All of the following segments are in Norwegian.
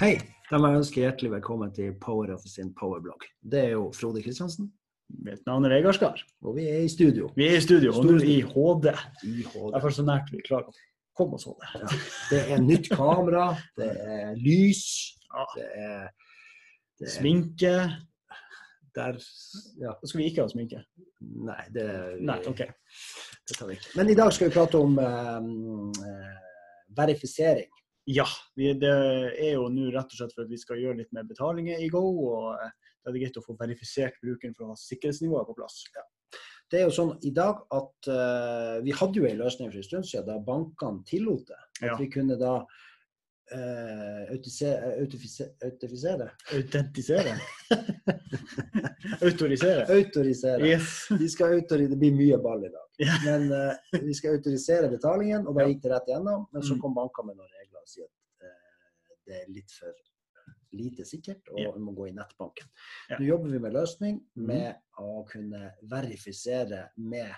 Hei! Da må jeg ønske hjertelig velkommen til Power of sin powerblogg. Det er jo Frode Kristiansen, Mitt navn er Vegard Skar. og vi er i studio. Vi er i studio, og nå i HD. I HD. Derfor så nært vi klarer å komme oss HD. Ja. Det er nytt kamera, det er lys, Ja. det er, det er Sminke. Der, ja, Da skal vi ikke ha sminke. Nei, det, Nei, okay. det tar vi ikke. Men i dag skal vi prate om eh, eh, verifisering. Ja, vi, det er jo nå rett og slett for at vi skal gjøre litt mer betalinger i Go. og eh, Da er det greit å få verifisert brukeren for å ha sikkerhetsnivået på plass. Det er jo sånn i dag at eh, vi hadde jo en løsning for en stund siden da bankene tillot det. At Ja. vi kunne da eh, autisere, autifisere Autentisere. Autorisere. Autorisere. Yes. Vi skal autori det blir mye ball i dag. Yeah. Men uh, vi skal autorisere betalingen, og da gikk det rett igjennom. Men så Mm. kom bankene med noen regler og sier at uh, det er litt for lite sikkert, og yeah. vi må gå i nettbanken. Yeah. Nå jobber vi med løsning med med å kunne verifisere med,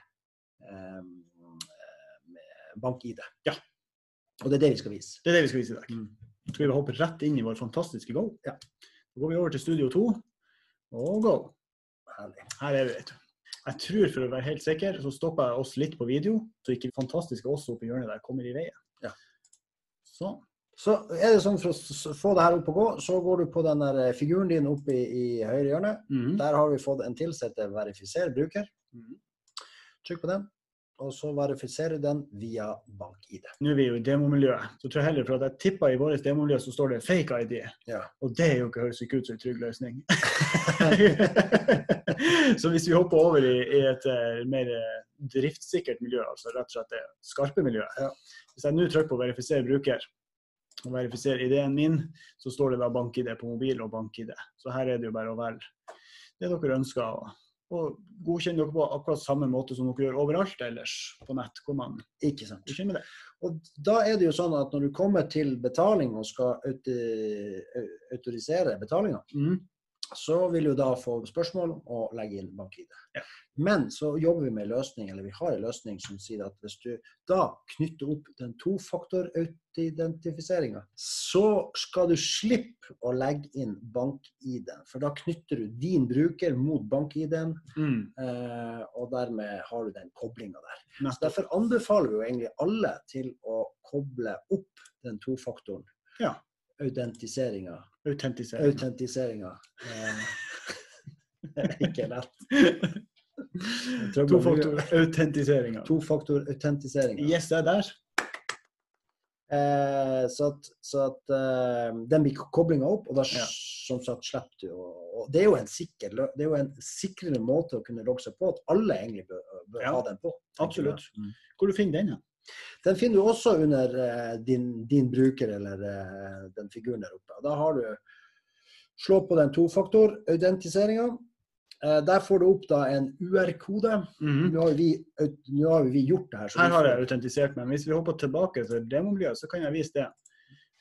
um, med bank-ID. Ja. Og det er det vi skal vise. Det er det vi skal vise i dag. Mm. Skal vi hoppe rett inn i vår fantastiske Go. Ja. Da går vi over til Studio 2 og Go. Herlig. Her er vi, vet du. Jeg tror for å være helt sikker, så stopper jeg oss litt på video, så ikke fantastiske oss oppe i hjørnet der kommer i veien. Ja. Sånn. Så er det sånn for å få det her opp og gå, så går du på den der eh, figuren din oppe i, i høyre hjørne. Mhm. Der har vi fått en til som heter 'verifiser bruker'. Mhm. Trykk på den, og så verifiserer den via bank-ID. Nå er vi jo i demomiljøet, så tror jeg heller for at jeg tipper i vårt demomiljø så står det 'fake ID'. Ja. Og det er jo ikke høres ikke ut som en trygg løsning. så hvis vi hopper over i, i et eh, mer eh, driftssikkert miljø, altså rett og slett det skarpe miljøet Ja. Hvis jeg nå trykker på 'verifiser bruker' og verifiserer ID-en min, så står det da bank-ID på mobil og bank-ID. Så her er det jo bare å velge det dere ønsker. Og godkjenne dere på akkurat samme måte som dere gjør overalt ellers på nett. hvor man Ikke sant. med det. Og da er det jo sånn at når du kommer til betaling og skal autorisere betalinga, Mhm. Så vil du da få spørsmål om å legge inn bank-ID. Ja. Men så jobber vi med en løsning, eller vi har en løsning som sier at hvis du da knytter opp den tofaktor-identifiseringa, så skal du slippe å legge inn bank-ID. For da knytter du din bruker mot bank-ID-en, Mm. eh, og dermed har du den koblinga der. Så Derfor anbefaler vi jo egentlig alle til å koble opp den tofaktoren. Ja. Autentiseringa. Autentisering. Autentiseringa. er ikke lett. Tofaktor-autentiseringa. Tofaktor-autentiseringa. Yes, det er der. Eh, så at, så at eh, den blir koblinga opp, og da Ja. som sagt slipper du å og Det er sikker det er jo en sikrere måte å kunne logge seg på, at alle egentlig bør, bør Ja, ha den på. absolutt. Mm. Hvor du finner den hen? Den finner du også under eh, din, din bruker eller eh, den figuren der oppe. Da har du Slå på den tofaktor-autentiseringa. Eh, der får du opp da en UR-kode. Nå har nå, vi, nå har vi gjort det her. så Her har jeg autentisert meg. Hvis vi hopper tilbake til demomiljøet, så kan jeg vise det.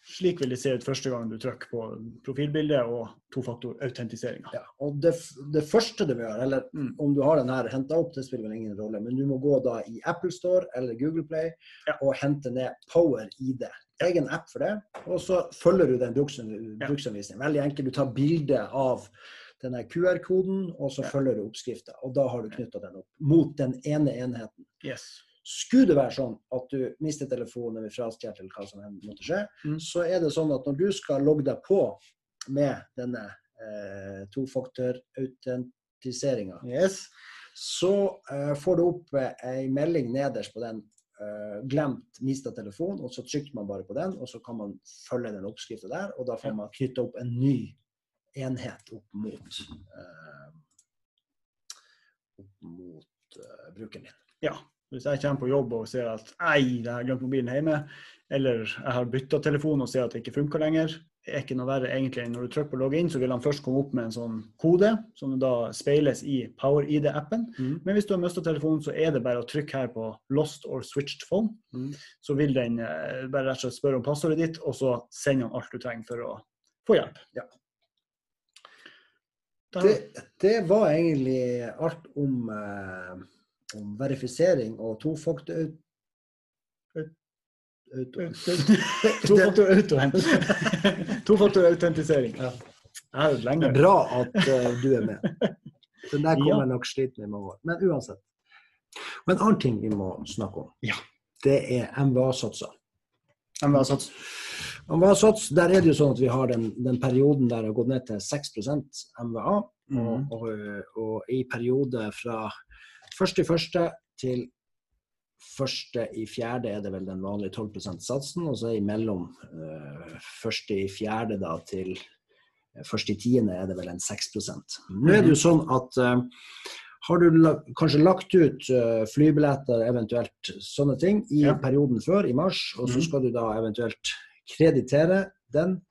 Slik vil det se ut første gang du trykker på profilbildet og tofaktor-autentiseringa. Ja, og det, det første du må gjøre, eller Mm. om du har den her henta opp, det spiller vel ingen rolle, men du må gå da i Apple Store eller Google Play Ja. og hente ned Power ID. Egen app for det. Og så følger du den bruksanvisningen. Veldig enkelt. Du tar bilde av denne QR-koden, og så følger du oppskrifta. Og da har du knytta den opp mot den ene enheten. Yes. Skulle det være sånn at du mister telefonen eller frastjeler eller hva som måtte skje, Mm. så er det sånn at når du skal logge deg på med denne eh, tofaktorautentiseringa, yes. så eh, får du opp eh, ei melding nederst på den eh, 'glemt mista telefon', og så trykker man bare på den, og så kan man følge den oppskrifta der, og da får man knytta opp en ny enhet opp mot eh, opp mot eh, brukeren din. Ja. Hvis jeg kommer på jobb og ser at ei, jeg har glemt mobilen hjemme, eller jeg har bytta telefon og ser at det ikke funker lenger, det er ikke noe verre egentlig enn når du trykker på logg inn, så vil han først komme opp med en sånn kode, som da speiles i PowerID-appen. Mm. Men hvis du har mista telefonen, så er det bare å trykke her på 'lost or switched phone'. Mm. Så vil den eh, bare rett og slett spørre om passordet ditt, og så sender han alt du trenger for å få hjelp. Ja. Det, det var egentlig alt om, eh, om verifisering og tofaktor... Tofaktor autentisering. Ja. Jeg hørt Det er bra at uh, du er med. Den der kommer Ja. jeg nok sliten med i mange år. Men uansett. Og en annen ting vi må snakke om, Ja. det er MVA-satser. MVA-sats. MVA-sats, der er det jo sånn at vi har den, den perioden der det har gått ned til 6 MVA. Mm. Og, og, og i periode fra første i første til første i fjerde er det vel den vanlige 12% satsen, og så imellom uh, første i fjerde da til eh, første i tiende er det vel en 6 Nå er det jo sånn at uh, har du la, kanskje lagt ut flybilletter, eventuelt sånne ting, i Ja. perioden før, i mars, og så Mhm. skal du da eventuelt kreditere den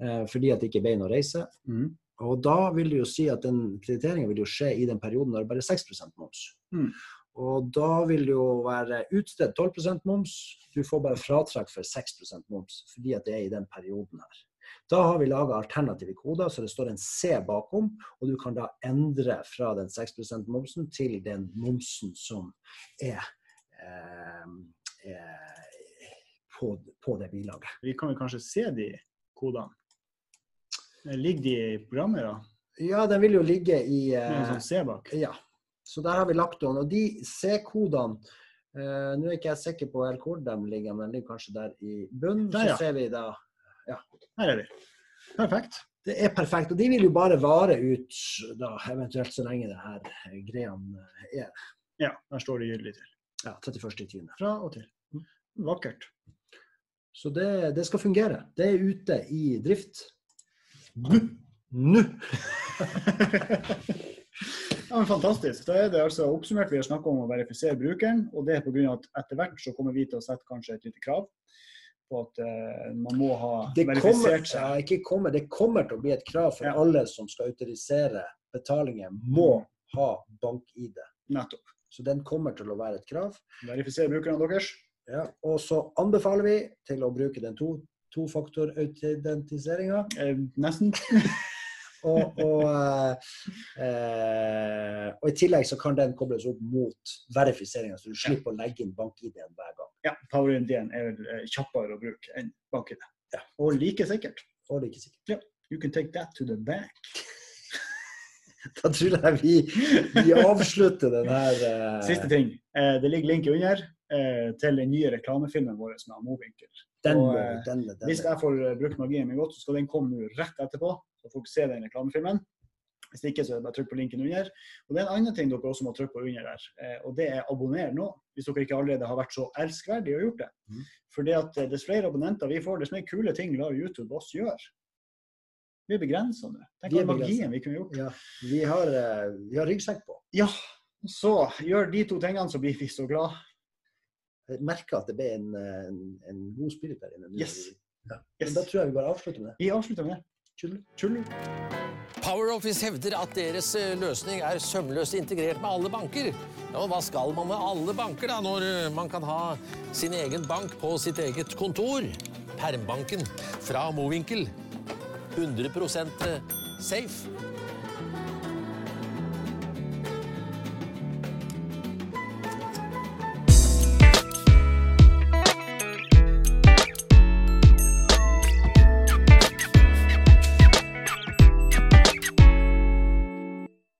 fordi at det ikke ble noe reise. Mm. Og da vil det jo si at den krediteringen vil jo skje i den perioden når det bare er 6% moms. Mm. Og da vil det jo være utstedt 12% moms. Du får bare fratrekk for 6% moms, fordi at det er i den perioden her. Da har vi laga alternative koder, så det står en C bakom, og du kan da endre fra den 6% momsen til den momsen som er, eh, er på, på det bilaget. Vi kan vel kanskje se de kodene? Eh, Ligger de i programmet, da? Ja, den vil jo ligge i Med en eh, sånn C bak? Ja. Så der har vi lagt den. Og de C-kodene eh, Nå er ikke jeg sikker på helt hvor de ligger, men de ligger kanskje der i bunnen. Der, Så ser vi da Her er de. Perfekt. Det er perfekt. Og de vil jo bare vare ut da, eventuelt så lenge det her greiene er. Ja, der står det gyldig til. Ja, 31.10. Fra og til. Vakkert. Så det, det skal fungere. Det er ute i drift. Nå! Nå! Ja, men Fantastisk. Da er det altså oppsummert. Vi har snakka om å verifisere brukeren. Og det er pga. at etter hvert så kommer vi til å sette kanskje et lite krav på at uh, man må ha Det kommer, verifisert ja, seg. ikke kommer, det kommer til å bli et krav for Ja. alle som skal autorisere betalinger, må ha bank-ID. Nettopp. Så den kommer til å være et krav. Verifisere brukerne deres. Ja, og så anbefaler vi til å bruke den to, tofaktor-autentiseringa. Eh, nesten. Og, og, eh, eh, og i tillegg så kan den kobles opp mot verifiseringa, så du slipper å legge inn bank-ID-en hver gang. Ja, power-ID-en er eh, kjappere å bruke enn bank-ID. Ja. Og like sikkert. Og like sikkert. Ja. You can take that to the bank. Da tror jeg vi, vi avslutter den her eh, Siste ting. Eh, det ligger link under eh, til den nye reklamefilmen vår med Movinkel. Den, må, eh, den, den, Hvis jeg får eh, brukt magien min godt, så skal den komme rett etterpå. Så folk ser den reklamefilmen. Hvis ikke, så er det bare trykk på linken under. Og det er en annen ting dere også må trykke på under der, eh, og det er abonner nå. Hvis dere ikke allerede har vært så elskverdige og gjort det. Mm. Fordi at dess flere abonnenter vi får, dess mer kule ting lar YouTube oss gjøre. Vi er begrensa nå. Tenk all magien vi kunne gjort. Ja, vi har, vi har ryggsekk på. Ja, så gjør de to tingene, så blir vi så glad. Jeg merker at det ble en, eh, en, en god spirit der inne. Yes. Ja. Yes. Da tror jeg vi bare avslutter med det. Vi avslutter med det. Tull. Tjullu. PowerOffice hevder at deres eh, løsning er sømløst integrert med alle banker. Ja, og hva skal man med alle banker da, når eh, man kan ha sin egen bank på sitt eget kontor? Permbanken fra Movinkel. 100% safe.